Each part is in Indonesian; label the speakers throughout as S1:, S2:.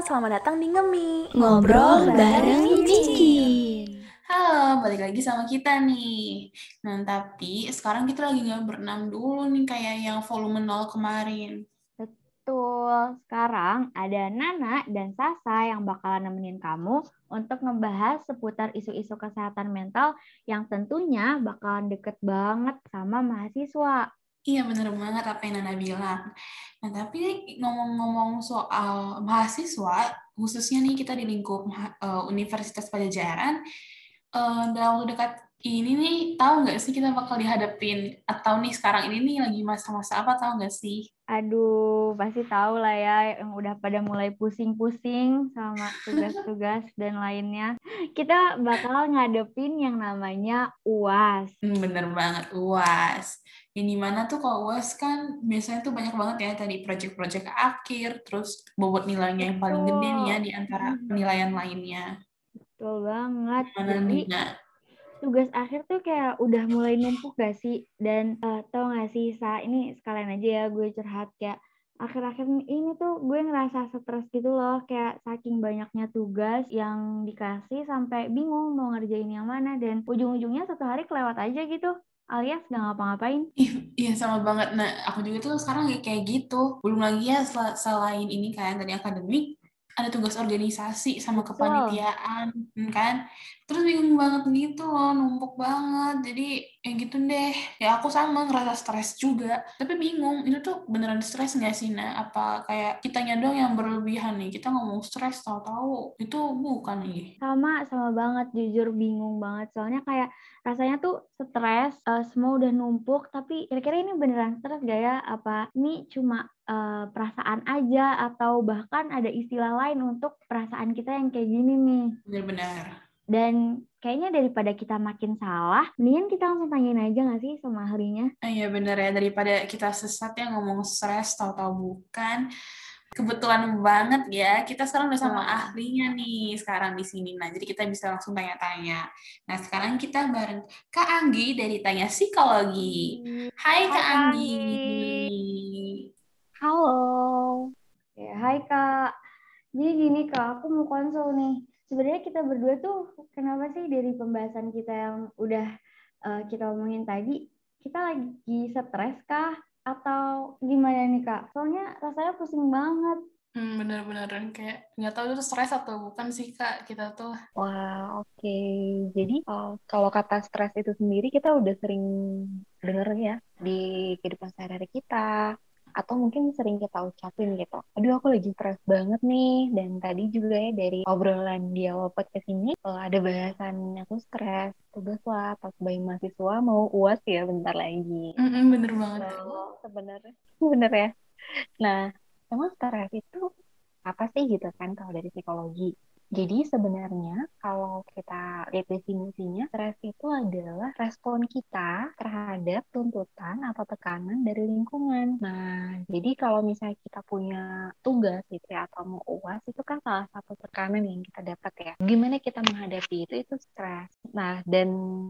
S1: selamat datang di Ngemi
S2: Ngobrol bareng Micin.
S3: Halo, balik lagi sama kita nih. Nah, tapi sekarang kita lagi nggak berenam dulu nih kayak yang volume 0 kemarin.
S2: Betul, sekarang ada Nana dan Sasa yang bakalan nemenin kamu untuk ngebahas seputar isu-isu kesehatan mental yang tentunya bakalan deket banget sama mahasiswa.
S3: Iya bener banget apa yang Nana bilang. Nah tapi ngomong-ngomong soal mahasiswa, khususnya nih kita di lingkup uh, Universitas Pajajaran, uh, dalam waktu dekat ini nih tahu nggak sih kita bakal dihadapin atau nih sekarang ini nih lagi masa-masa apa tahu nggak sih?
S2: Aduh, pasti tahu lah ya yang udah pada mulai pusing-pusing sama tugas-tugas dan lainnya. Kita bakal ngadepin yang namanya UAS.
S3: Hmm, bener banget, UAS. Yang di mana tuh kalau UAS kan biasanya tuh banyak banget ya tadi project-project akhir, terus bobot nilainya yang paling gede nih ya di antara hmm. penilaian lainnya.
S2: Betul banget.
S3: Jadi,
S2: tugas akhir tuh kayak udah mulai numpuk gak sih? Dan uh, tau gak sih, Sa, ini sekalian aja ya gue curhat kayak akhir-akhir ini tuh gue ngerasa stres gitu loh kayak saking banyaknya tugas yang dikasih sampai bingung mau ngerjain yang mana dan ujung-ujungnya satu hari kelewat aja gitu alias gak ngapa-ngapain.
S3: Iya sama banget. Nah aku juga tuh sekarang kayak gitu. Belum lagi ya sel selain ini kan tadi akademik, ada tugas organisasi sama kepanitiaan hmm, kan? Terus bingung banget gitu loh numpuk banget. Jadi ya gitu deh. Ya aku sama ngerasa stres juga. Tapi bingung itu tuh beneran stres nggak sih nah apa kayak kitanya dong yang berlebihan nih? Kita ngomong stres tahu-tahu itu bukan nih.
S2: Sama sama banget. Jujur bingung banget. Soalnya kayak rasanya tuh stres uh, semua udah numpuk. Tapi kira-kira ini beneran stres gak ya? Apa ini cuma uh, perasaan aja? Atau bahkan ada istilah lain untuk perasaan kita yang kayak gini nih.
S3: Benar-benar.
S2: Dan kayaknya daripada kita makin salah, mendingan kita langsung tanyain aja gak sih sama ahlinya?
S3: Iya bener ya, daripada kita sesat ya ngomong stres, tahu-tahu bukan. Kebetulan banget ya, kita sekarang udah sama ahlinya nih sekarang di sini. Nah, jadi kita bisa langsung tanya-tanya. Nah, sekarang kita bareng Kak Anggi dari Tanya Psikologi. Hai, Hai Kak Anggi.
S2: Halo. Ya, hai Kak. Jadi gini Kak, aku mau konsul nih. Sebenarnya kita berdua tuh kenapa sih dari pembahasan kita yang udah uh, kita omongin tadi, kita lagi stres kah? Atau gimana nih Kak? Soalnya rasanya pusing banget.
S3: Hmm, bener-bener kayak nggak tahu itu stres atau bukan sih kak kita tuh.
S4: Wah oke. Okay. Jadi uh, kalau kata stres itu sendiri kita udah sering denger ya di kehidupan sehari-hari kita atau mungkin sering kita ucapin gitu. Aduh aku lagi stres banget nih dan tadi juga ya dari obrolan dia podcast ini uh, ada bahasan aku stres tugas lah pas sebagai mahasiswa mau uas ya bentar lagi.
S3: Mm -mm, bener banget.
S4: So, sebenarnya bener ya. Nah emang stres itu apa sih gitu kan kalau dari psikologi? Jadi sebenarnya kalau kita lihat definisinya, stres itu adalah respon kita terhadap tuntutan atau tekanan dari lingkungan. Nah, jadi kalau misalnya kita punya tugas gitu ya, atau mau uas, itu kan salah satu tekanan yang kita dapat ya. Gimana kita menghadapi itu, itu stres. Nah, dan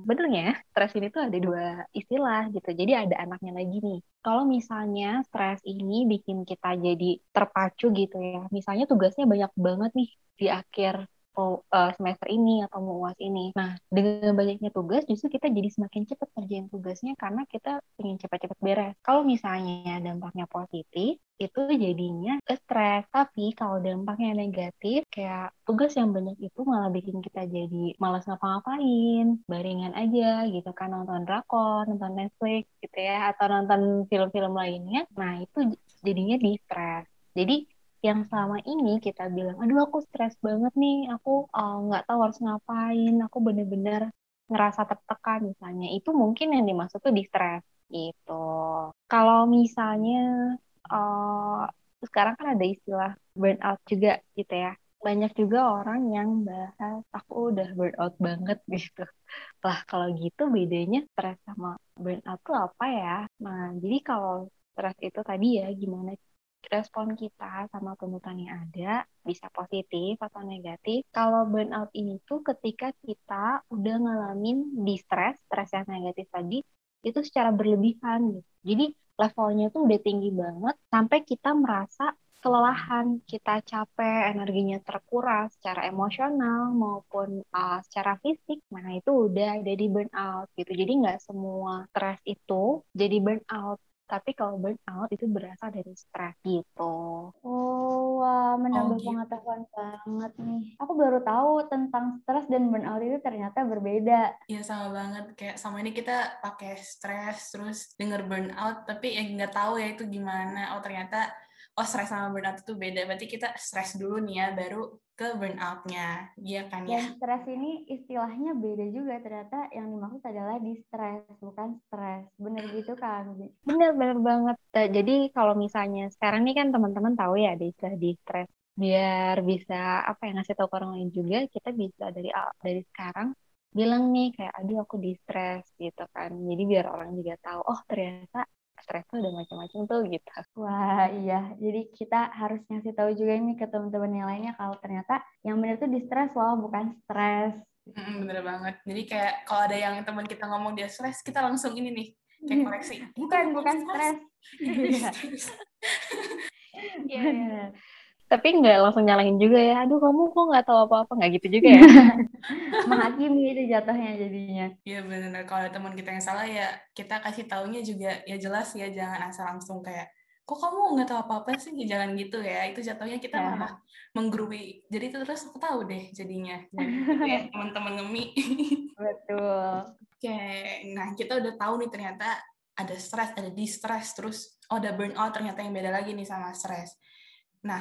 S4: benernya stres ini tuh ada dua istilah gitu. Jadi ada anaknya lagi nih. Kalau misalnya stres ini bikin kita jadi terpacu gitu ya, misalnya tugasnya banyak banget nih di akhir mau uh, semester ini atau mau uas ini. Nah, dengan banyaknya tugas justru kita jadi semakin cepat kerjain tugasnya karena kita ingin cepat-cepat beres. Kalau misalnya dampaknya positif, itu jadinya stres. Tapi kalau dampaknya negatif, kayak tugas yang banyak itu malah bikin kita jadi malas ngapa-ngapain, baringan aja gitu kan nonton drakor, nonton Netflix gitu ya, atau nonton film-film lainnya. Nah, itu jadinya di stres. Jadi yang selama ini kita bilang, aduh aku stres banget nih, aku eh, nggak uh, tahu harus ngapain, aku bener-bener ngerasa tertekan misalnya, itu mungkin yang dimaksud tuh di stres gitu. Kalau misalnya uh, sekarang kan ada istilah burnout juga gitu ya. Banyak juga orang yang bahas aku udah burnout banget gitu. Lah kalau gitu bedanya stres sama burnout tuh apa ya? Nah jadi kalau stres itu tadi ya gimana respon kita sama tuntutan yang ada bisa positif atau negatif. Kalau burnout ini tuh ketika kita udah ngalamin di stres, stres yang negatif tadi, itu secara berlebihan gitu. Jadi levelnya tuh udah tinggi banget sampai kita merasa kelelahan, kita capek, energinya terkuras secara emosional maupun uh, secara fisik, nah itu udah ada di burnout gitu. Jadi nggak semua stres itu jadi burnout. Tapi kalau burnout itu berasal dari stres gitu.
S2: Oh, wah, menambah
S3: Oh, gitu.
S2: pengetahuan banget nih. Aku baru tahu tentang stres dan burnout itu ternyata berbeda.
S3: Iya sama banget kayak sama ini kita pakai stres terus denger burnout tapi ya nggak tahu ya itu gimana oh ternyata oh stres sama burnout itu beda berarti kita stres dulu nih ya baru ke burnoutnya iya kan ya
S2: Dan stres ini istilahnya beda juga. Ternyata yang dimaksud adalah distress, bukan stres. Bener gitu kan?
S4: Bener-bener banget. Eh, Jadi kalau misalnya sekarang nih kan teman-teman tahu ya ada istilah distress. Biar bisa apa ya ngasih tahu ke orang lain juga, kita bisa dari dari sekarang bilang nih kayak aduh aku distress gitu kan. Jadi biar orang juga tahu oh ternyata stres tuh ada macam-macam tuh gitu.
S2: Wah, iya. Jadi kita harus ngasih tahu juga nih ke teman-teman yang lainnya kalau ternyata yang bener tuh distress loh, bukan stres.
S3: Mm, bener banget jadi kayak kalau ada yang teman kita ngomong dia stres kita langsung ini nih kayak koreksi
S2: Bukan, bukan stres. Iya.
S3: Stres.
S2: Iya.
S4: Tapi nggak langsung nyalahin juga ya. Aduh kamu kok nggak tahu apa-apa nggak gitu juga ya.
S2: Menghakimi itu jatuhnya jadinya.
S3: Iya benar kalau teman kita yang salah ya kita kasih taunya juga ya jelas ya jangan asal langsung kayak kok kamu nggak tahu apa-apa sih jangan gitu ya itu jatuhnya kita
S2: Ya.
S3: malah menggerui jadi itu terus aku tahu deh jadinya Jangan gitu ya teman-teman ngemi
S2: Betul.
S3: Oke, nah kita udah tahu nih ternyata ada stres, ada distress, terus oh ada burnout ternyata yang beda lagi nih sama stres. Nah,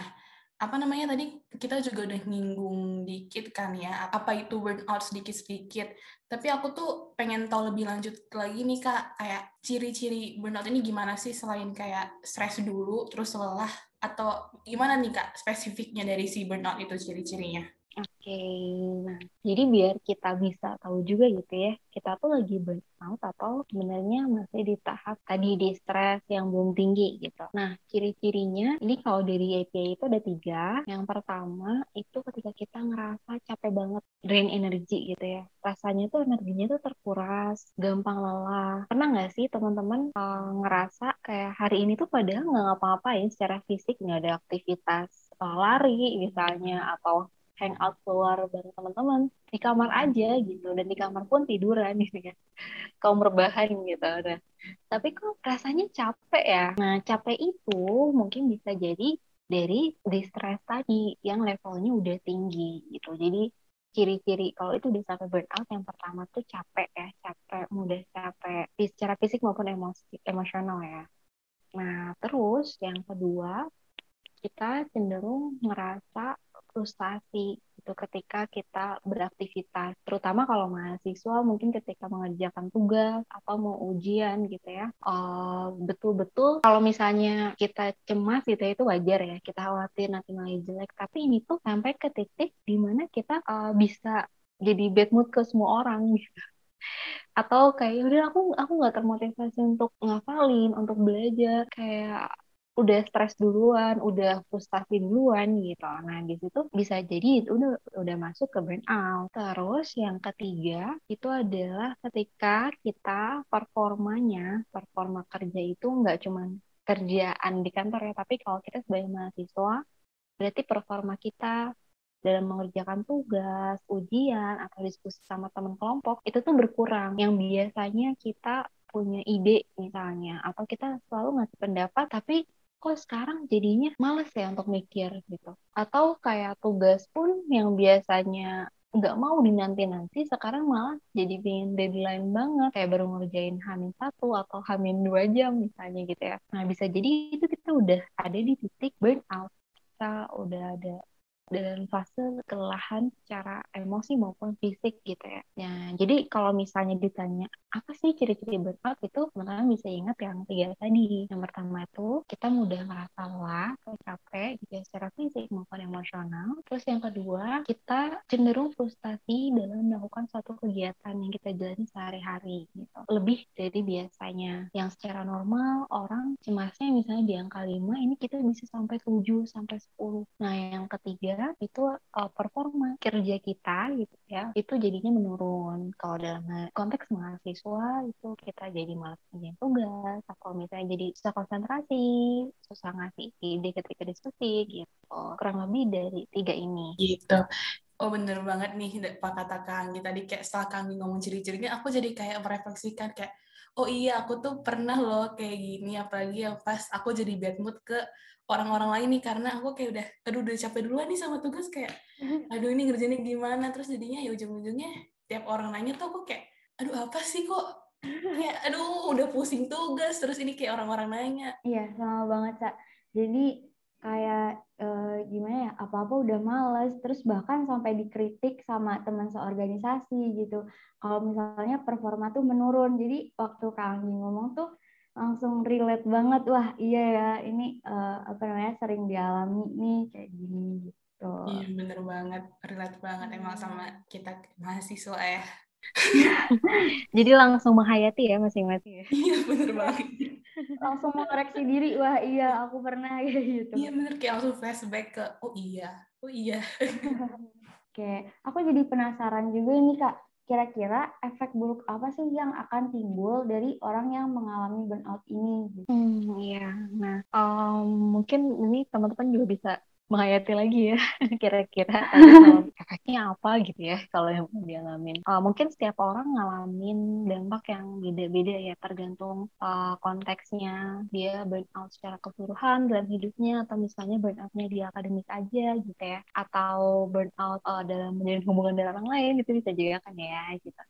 S3: apa namanya tadi kita juga udah nyinggung dikit kan ya, apa itu burnout sedikit-sedikit. Tapi aku tuh pengen tahu lebih lanjut lagi nih kak, kayak ciri-ciri burnout ini gimana sih selain kayak stres dulu, terus lelah, atau gimana nih kak spesifiknya dari si burnout itu ciri-cirinya?
S4: Oke, nah jadi biar kita bisa tahu juga gitu ya, kita tuh lagi burnout atau sebenarnya masih di tahap tadi di stres yang belum tinggi gitu. Nah, ciri-cirinya ini kalau dari API itu ada tiga. Yang pertama itu ketika kita ngerasa capek banget, drain energi gitu ya. Rasanya tuh energinya tuh terkuras, gampang lelah. Pernah nggak sih teman-teman uh, ngerasa kayak hari ini tuh padahal nggak ngapa-ngapain secara fisik, nggak ada aktivitas uh, lari misalnya atau hangout keluar bareng teman-teman di kamar aja gitu. Dan di kamar pun tiduran gitu ya kaum rebahan gitu. Nah, tapi kok rasanya capek ya? Nah capek itu mungkin bisa jadi dari distress tadi yang levelnya udah tinggi gitu. Jadi ciri-ciri kalau itu udah sampai burnout yang pertama tuh capek ya. Capek mudah capek. Secara fisik maupun emosi emosional ya. Nah terus yang kedua kita cenderung ngerasa frustasi itu ketika kita beraktivitas terutama kalau mahasiswa mungkin ketika mengerjakan tugas atau mau ujian gitu ya. Uh, betul-betul kalau misalnya kita cemas gitu ya, itu wajar ya kita khawatir nanti nilai jelek. Tapi ini tuh sampai ke titik di mana kita uh, bisa jadi bad mood ke semua orang gitu. Atau kayak udah aku aku nggak termotivasi untuk ngafalin untuk belajar. Kayak udah stres duluan, udah frustasi duluan gitu. Nah, di situ bisa jadi itu udah udah masuk ke burnout. Terus yang ketiga itu adalah ketika kita performanya, performa kerja itu nggak cuma kerjaan di kantor ya, tapi kalau kita sebagai mahasiswa berarti performa kita dalam mengerjakan tugas, ujian, atau diskusi sama teman kelompok, itu tuh berkurang. Yang biasanya kita punya ide misalnya, atau kita selalu ngasih pendapat, tapi kok sekarang jadinya males ya untuk mikir gitu. Atau kayak tugas pun yang biasanya nggak mau dinanti-nanti, sekarang malah jadi pengen deadline banget, kayak baru ngerjain hamin satu atau hamin dua jam misalnya gitu ya. Nah bisa jadi itu kita udah ada di titik burnout, kita udah ada dalam fase kelelahan secara emosi maupun fisik gitu ya. Nah, jadi kalau misalnya ditanya apa sih ciri-ciri burnout itu teman-teman bisa ingat yang tiga tadi. Yang pertama itu kita mudah merasa lelah capek gitu ya, secara fisik maupun emosional. Terus yang kedua kita cenderung frustasi dalam melakukan suatu kegiatan yang kita jalani sehari-hari gitu. Lebih dari biasanya. Yang secara normal orang cemasnya misalnya di angka 5 ini kita bisa sampai 7 sampai 10. Nah, yang ketiga beda itu uh, performa kerja kita gitu ya itu jadinya menurun. Kalau dalam konteks mahasiswa itu kita jadi malas ngerjain tugas atau misalnya jadi susah konsentrasi susah ngasih ide ketika diskusi gitu. Kurang lebih dari tiga ini.
S3: Gitu. Oh bener banget nih Pak kata Kanggi tadi. Kayak setelah Kanggi ngomong ciri-cirinya aku jadi kayak merefleksikan kayak oh iya aku tuh pernah loh kayak gini apalagi yang pas aku jadi bad mood ke orang-orang lain nih karena aku kayak udah aduh udah capek duluan nih sama tugas kayak aduh ini ngerjainnya gimana? Terus jadinya ya ujung-ujungnya tiap orang nanya tuh aku kayak aduh apa sih kok? Kayak aduh udah pusing tugas terus ini kayak orang-orang nanya.
S2: Iya sama banget cak jadi kayak eh, gimana ya apa-apa udah males terus bahkan sampai dikritik sama teman seorganisasi gitu. Kalau misalnya performa tuh menurun jadi waktu Kang ngomong tuh langsung relate banget wah iya ya ini uh, apa namanya sering dialami nih kayak gini gitu.
S3: Iya bener banget relate banget emang sama kita mahasiswa ya.
S4: Jadi langsung menghayati ya masing-masing ya.
S3: Iya bener banget
S2: langsung mengoreksi diri wah iya aku pernah kayak gitu
S3: iya bener kayak langsung flashback ke oh iya oh iya
S2: oke aku jadi penasaran juga ini kak kira-kira efek buruk apa sih yang akan timbul dari orang yang mengalami burnout ini?
S4: Hmm, iya. Nah, um, mungkin ini teman-teman juga bisa menghayati lagi ya. Kira-kira efeknya apa gitu ya kalau yang dialamin. Uh, mungkin setiap orang ngalamin dampak yang beda-beda ya tergantung uh, konteksnya. Dia burnout secara keseluruhan dalam hidupnya atau misalnya burnoutnya di akademik aja gitu ya. Atau burnout uh, dalam menjalin hubungan dengan orang lain itu bisa juga kan ya gitu.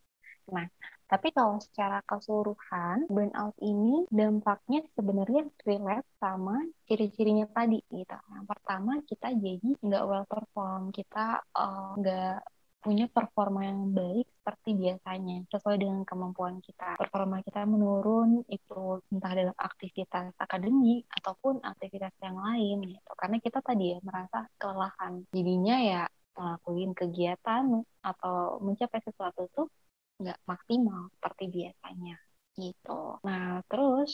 S4: Nah tapi kalau secara keseluruhan, burnout ini dampaknya sebenarnya relate sama ciri-cirinya tadi gitu. Yang pertama kita jadi nggak well perform, kita uh, nggak punya performa yang baik seperti biasanya sesuai dengan kemampuan kita. Performa kita menurun itu entah dalam aktivitas akademik ataupun aktivitas yang lain gitu. Karena kita tadi ya merasa kelelahan. Jadinya ya ngelakuin kegiatan atau mencapai sesuatu tuh nggak maksimal seperti biasanya gitu. Nah terus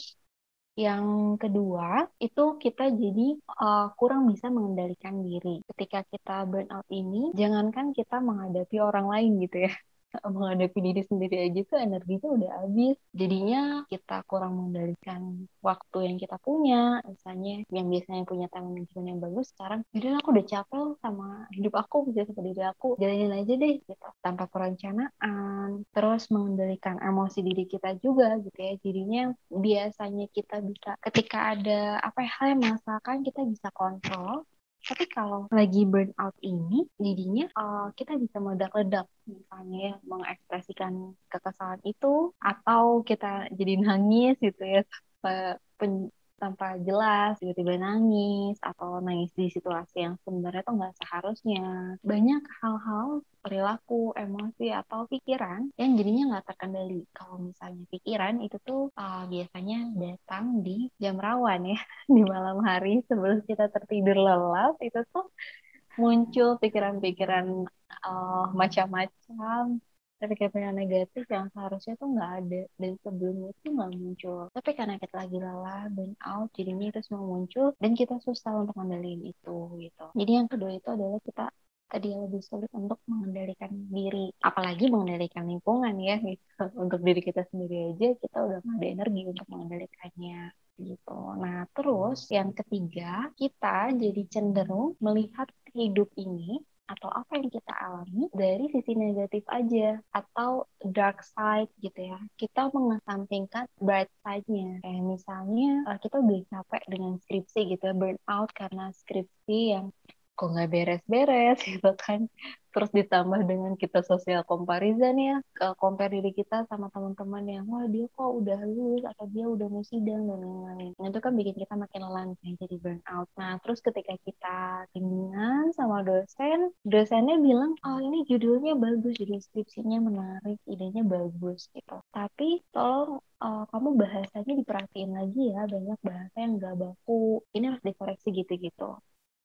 S4: yang kedua itu kita jadi uh, kurang bisa mengendalikan diri. Ketika kita burnout ini, jangankan kita menghadapi orang lain gitu ya, menghadapi diri sendiri aja tuh energinya udah habis. Jadinya kita kurang mengendalikan waktu yang kita punya. Misalnya yang biasanya punya time management yang bagus, sekarang jadi aku udah capek sama hidup aku, bisa sama diri aku. Jalanin aja deh gitu. Tanpa perencanaan. Terus mengendalikan emosi diri kita juga gitu ya. Jadinya biasanya kita bisa ketika ada apa ya, hal yang masakan kita bisa kontrol tapi kalau lagi burnout ini, jadinya uh, kita bisa meledak-ledak, misalnya ya, mengekspresikan kekesalan itu, atau kita jadi nangis gitu ya, tanpa jelas tiba-tiba nangis atau nangis di situasi yang sebenarnya tuh nggak seharusnya. Banyak hal-hal perilaku emosi atau pikiran yang jadinya nggak terkendali. Kalau misalnya pikiran itu tuh uh, biasanya datang di jam rawan ya. Di malam hari sebelum kita tertidur lelap itu tuh muncul pikiran-pikiran uh, macam-macam tapi pikiran negatif yang seharusnya tuh nggak ada dan sebelumnya itu nggak muncul tapi karena kita lagi lelah burn out jadinya itu semua muncul dan kita susah untuk mengendalikan itu gitu jadi yang kedua itu adalah kita tadi yang lebih sulit untuk mengendalikan diri apalagi mengendalikan lingkungan ya gitu. untuk diri kita sendiri aja kita udah nggak ada energi untuk mengendalikannya gitu. Nah, terus yang ketiga, kita jadi cenderung melihat hidup ini atau apa yang kita alami dari sisi negatif aja atau dark side gitu ya. Kita mengesampingkan bright side-nya. Kayak misalnya eh, kita udah capek dengan skripsi gitu ya, burn out karena skripsi yang kok nggak beres-beres gitu kan. Terus ditambah dengan kita sosial comparison ya compare diri kita sama teman-teman yang wah dia kok udah lulus atau dia udah mau sidang dan lain-lain. Nah, itu kan bikin kita makin lelah jadi burn out nah terus ketika kita bimbingan sama dosen dosennya bilang oh ini judulnya bagus judul skripsinya menarik idenya bagus gitu. Tapi tolong uh, kamu bahasanya diperhatiin lagi ya banyak bahasa yang gak baku. Ini harus dikoreksi gitu-gitu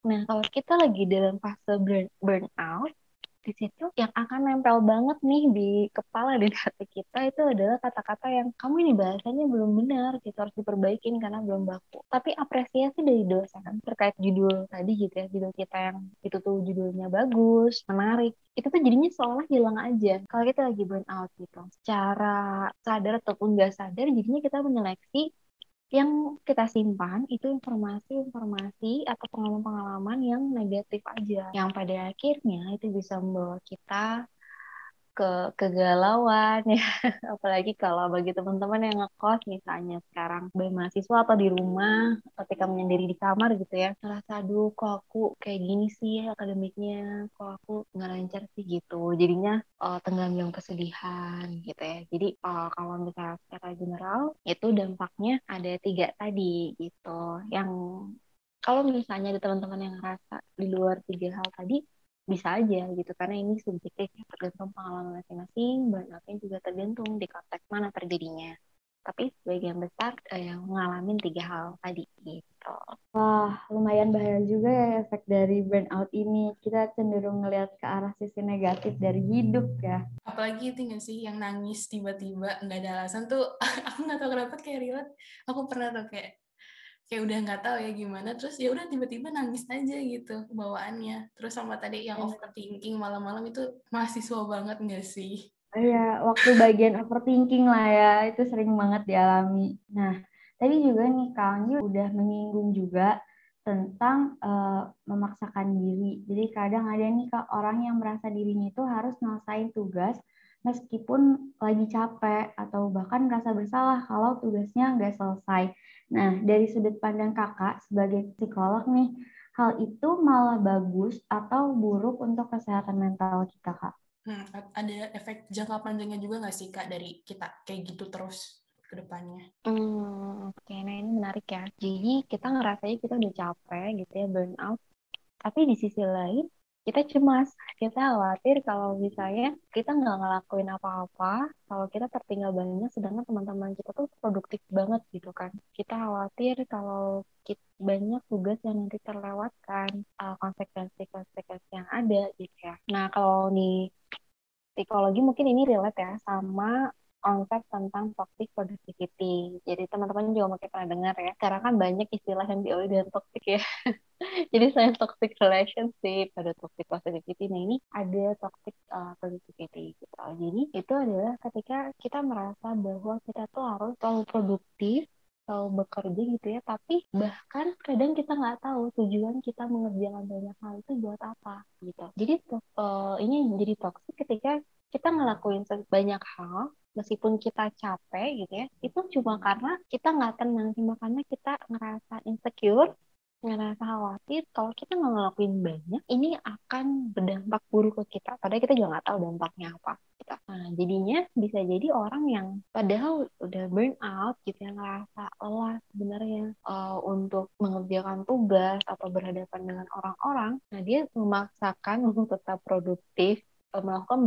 S4: Nah, kalau kita lagi dalam fase burn, burnout, di situ yang akan nempel banget nih di kepala dan hati kita itu adalah kata-kata yang kamu ini bahasanya belum benar gitu. Harus diperbaikin karena belum baku. Tapi apresiasi dari dosen terkait judul tadi gitu ya judul kita yang itu tuh judulnya bagus menarik itu tuh jadinya seolah hilang aja. Kalau kita lagi burn out gitu secara sadar ataupun nggak sadar jadinya kita menyeleksi yang kita simpan itu informasi-informasi atau pengalaman-pengalaman yang negatif aja. Yang pada akhirnya itu bisa membawa kita ke kegalauan ya. Apalagi kalau bagi teman-teman yang ngekos misalnya sekarang sebagai mahasiswa atau di rumah ketika menyendiri di kamar gitu ya ngerasa aduh kok aku kayak gini sih akademiknya? Kok aku nggak lancar sih? Gitu. Jadinya uh, tenggelam dalam kesedihan gitu ya. Jadi uh, kalau misalnya secara general itu dampaknya ada tiga tadi gitu. Yang kalau misalnya ada teman-teman yang ngerasa di luar tiga hal tadi bisa aja gitu karena ini subjektif ya, tergantung pengalaman masing-masing burnoutnya juga tergantung di konteks mana terjadinya tapi sebagian besar eh, yang ngalamin tiga hal tadi gitu.
S2: Wah, lumayan bahaya juga ya efek dari burnout ini. Kita cenderung ngelihat ke arah sisi negatif dari hidup ya.
S3: Apalagi itu nggak sih yang nangis tiba-tiba nggak ada alasan tuh. aku nggak tahu kenapa kayak relate. Aku pernah tuh kayak kayak udah nggak tahu ya gimana terus ya udah tiba-tiba nangis aja gitu bawaannya terus sama tadi yang iya. overthinking malam-malam itu mahasiswa banget nggak sih
S2: Iya, waktu bagian overthinking lah ya, itu sering banget dialami. Nah, tadi juga nih Kang Yu udah menyinggung juga tentang uh, memaksakan diri. Jadi kadang ada nih Kak orang yang merasa dirinya itu harus nyelesain tugas meskipun lagi capek atau bahkan merasa bersalah kalau tugasnya nggak selesai. Nah, dari sudut pandang kakak sebagai psikolog nih, hal itu malah bagus atau buruk untuk kesehatan mental kita, Kak?
S3: Hmm, ada efek jangka panjangnya juga nggak sih, Kak, dari kita kayak gitu terus ke depannya?
S4: Hmm, oke, okay. nah ini menarik ya. Jadi kita ngerasanya kita udah capek gitu ya, burn out. Tapi di sisi lain, kita cemas, kita khawatir kalau misalnya kita nggak ngelakuin apa-apa, kalau kita tertinggal banyak, sedangkan teman-teman kita tuh produktif banget gitu kan. Kita khawatir kalau kita banyak tugas yang nanti terlewatkan, uh, konsekuensi-konsekuensi yang ada gitu ya. Nah kalau di psikologi mungkin ini relate ya sama konsep tentang toxic productivity. Jadi teman-teman juga mungkin pernah dengar ya. Karena kan banyak istilah yang diawali dengan toxic ya. Jadi saya toxic relationship, ada toxic positivity. Nah ini ada toxic uh, positivity gitu. Jadi itu adalah ketika kita merasa bahwa kita tuh harus selalu produktif, selalu bekerja gitu ya. Tapi bahkan kadang kita nggak tahu tujuan kita mengerjakan banyak hal itu buat apa gitu. Jadi uh, ini jadi toxic ketika kita ngelakuin banyak hal meskipun kita capek gitu ya itu cuma karena kita nggak tenang. Cuma karena kita ngerasa insecure ngerasa khawatir. Kalau kita nggak ngelakuin banyak ini akan berdampak buruk ke kita. Padahal kita juga nggak tahu dampaknya apa. Nah jadinya bisa jadi orang yang padahal udah burn out gitu yang ngerasa lelah sebenarnya uh, untuk mengerjakan tugas atau berhadapan dengan orang-orang. Nah dia memaksakan untuk tetap produktif melakukan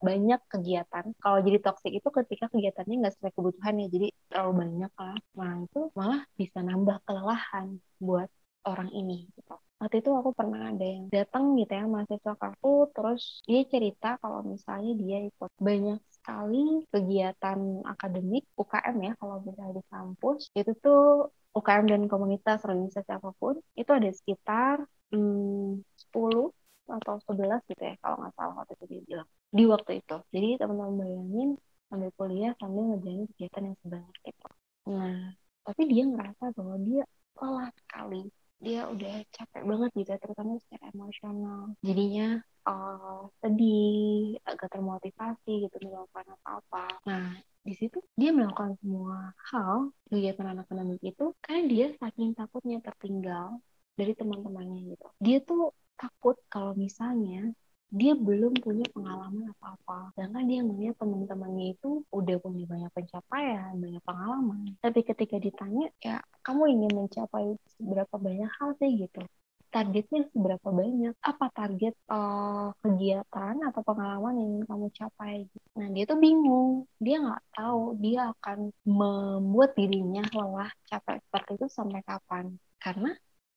S4: banyak kegiatan. Kalau jadi toxic itu ketika kegiatannya nggak sesuai kebutuhan ya, jadi terlalu banyak lah. Nah itu malah bisa nambah kelelahan buat orang ini. Gitu. Waktu itu aku pernah ada yang datang gitu ya mahasiswa aku, terus dia cerita kalau misalnya dia ikut banyak sekali kegiatan akademik UKM ya kalau misalnya di kampus itu tuh UKM dan komunitas organisasi apa pun itu ada sekitar hmm, 10 atau 11 gitu ya kalau nggak salah waktu itu dia bilang. Di waktu itu. Jadi teman-teman bayangin sambil kuliah sambil ngerjain kegiatan yang sebanyak itu. Nah tapi dia ngerasa bahwa dia lelah sekali. Dia udah capek banget gitu ya terutama secara emosional. Jadinya uh, sedih agak termotivasi gitu melakukan apa-apa. Nah di situ dia melakukan semua hal kegiatan anak-anak itu karena dia saking takutnya tertinggal dari teman-temannya gitu. Dia tuh takut kalau misalnya dia belum punya pengalaman apa-apa. Sedangkan dia melihat teman-temannya itu udah punya banyak pencapaian, banyak pengalaman. Tapi ketika ditanya, ya kamu ingin mencapai seberapa banyak hal sih gitu. Targetnya seberapa banyak? Apa target uh, kegiatan atau pengalaman yang kamu capai? Nah dia tuh bingung. Dia nggak tahu dia akan membuat dirinya lelah, capek seperti itu sampai kapan. Karena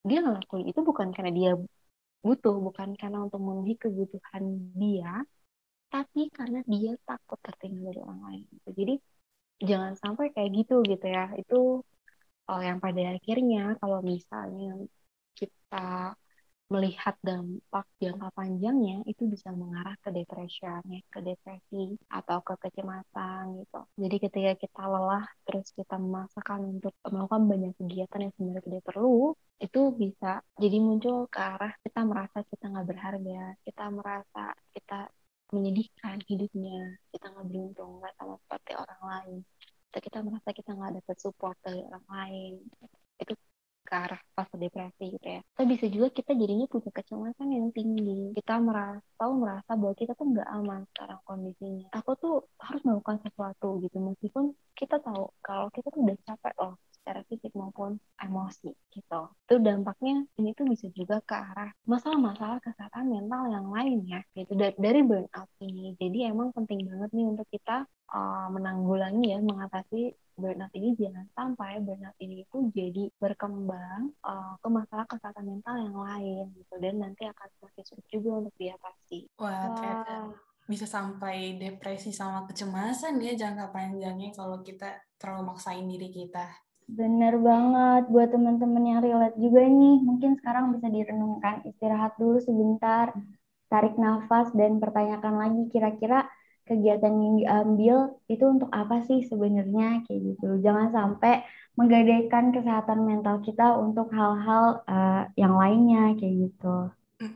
S4: dia ngelakuin itu bukan karena dia butuh bukan karena untuk memenuhi kebutuhan dia tapi karena dia takut tertinggal dari orang lain gitu. jadi jangan sampai kayak gitu gitu ya itu oh, yang pada akhirnya kalau misalnya kita melihat dampak jangka panjangnya itu bisa mengarah ke depresi, ya, ke depresi atau ke kecemasan gitu. Jadi ketika kita lelah terus kita memaksakan untuk melakukan banyak kegiatan yang sebenarnya tidak perlu, itu bisa jadi muncul ke arah kita merasa kita nggak berharga, kita merasa kita menyedihkan hidupnya, kita nggak beruntung, nggak sama seperti orang lain. Kita, kita merasa kita nggak dapat support dari orang lain. Itu ke arah fase depresi gitu ya. Tapi bisa juga kita jadinya punya kecemasan yang tinggi. Kita merasa tahu merasa bahwa kita tuh nggak aman sekarang kondisinya. Aku tuh harus melakukan sesuatu gitu meskipun kita tahu kalau kita tuh udah capek loh secara fisik maupun emosi gitu. Itu dampaknya ini tuh bisa juga ke arah masalah-masalah kesehatan mental yang lain ya gitu dari, dari burnout ini. Jadi emang penting banget nih untuk kita uh, menanggulangi ya mengatasi burnout ini jangan sampai burnout ini itu jadi berkembang uh, ke masalah kesehatan mental yang lain gitu dan nanti akan semakin sulit juga untuk diatasi.
S3: Wah, ternyata bisa sampai depresi sama kecemasan ya jangka panjangnya kalau kita terlalu maksain diri kita.
S2: Bener banget buat teman-teman yang relate juga nih. Mungkin sekarang bisa direnungkan, istirahat dulu sebentar, tarik nafas dan pertanyakan lagi kira-kira kegiatan yang diambil itu untuk apa sih sebenarnya kayak gitu. Jangan sampai menggadaikan kesehatan mental kita untuk hal-hal uh, yang lainnya kayak gitu.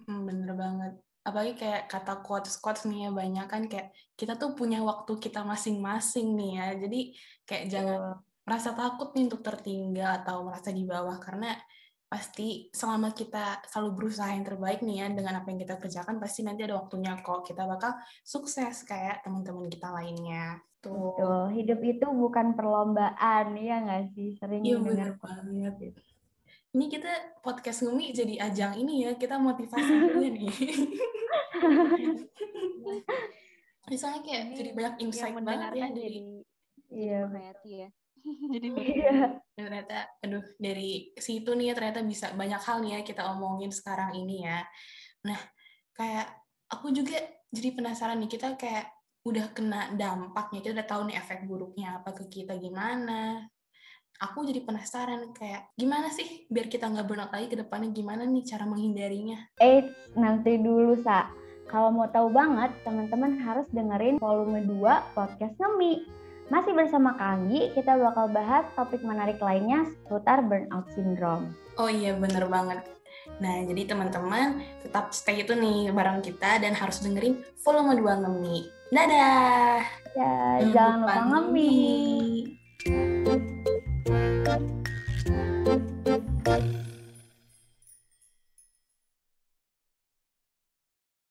S3: Bener banget. Apalagi kayak kata quotes-quotes nih ya banyak kan kayak kita tuh punya waktu kita masing-masing nih ya. Jadi kayak jangan merasa takut nih untuk tertinggal atau merasa di bawah. Karena pasti selama kita selalu berusaha yang terbaik nih ya dengan apa yang kita kerjakan pasti nanti ada waktunya kok kita bakal sukses kayak teman-teman kita lainnya.
S2: Tuh. Betul. hidup itu bukan perlombaan ya nggak sih? Sering
S3: iya, dengar banget. ini kita podcast ngumi jadi ajang ini ya kita motivasi juga nih. Misalnya kayak jadi banyak insight banget ya dari
S2: iya. Berarti ya
S3: jadi iya. ternyata aduh dari situ nih ya ternyata bisa banyak hal nih ya kita omongin sekarang ini ya. Nah kayak aku juga jadi penasaran nih kita kayak udah kena dampaknya kita udah tahu nih efek buruknya apa ke kita gimana. Aku jadi penasaran kayak gimana sih biar kita nggak burnout lagi ke depannya gimana nih cara menghindarinya?
S2: Eh nanti dulu sa. Kalau mau tahu banget teman-teman harus dengerin volume 2 podcast Ngemi masih bersama Kanggi, kita bakal bahas topik menarik lainnya seputar burnout syndrome.
S3: Oh iya, bener banget. Nah, jadi teman-teman tetap stay itu nih bareng kita dan harus dengerin volume 2 Ngemi. Dadah!
S2: Ya, jangan lupa Ngemi. ngemi.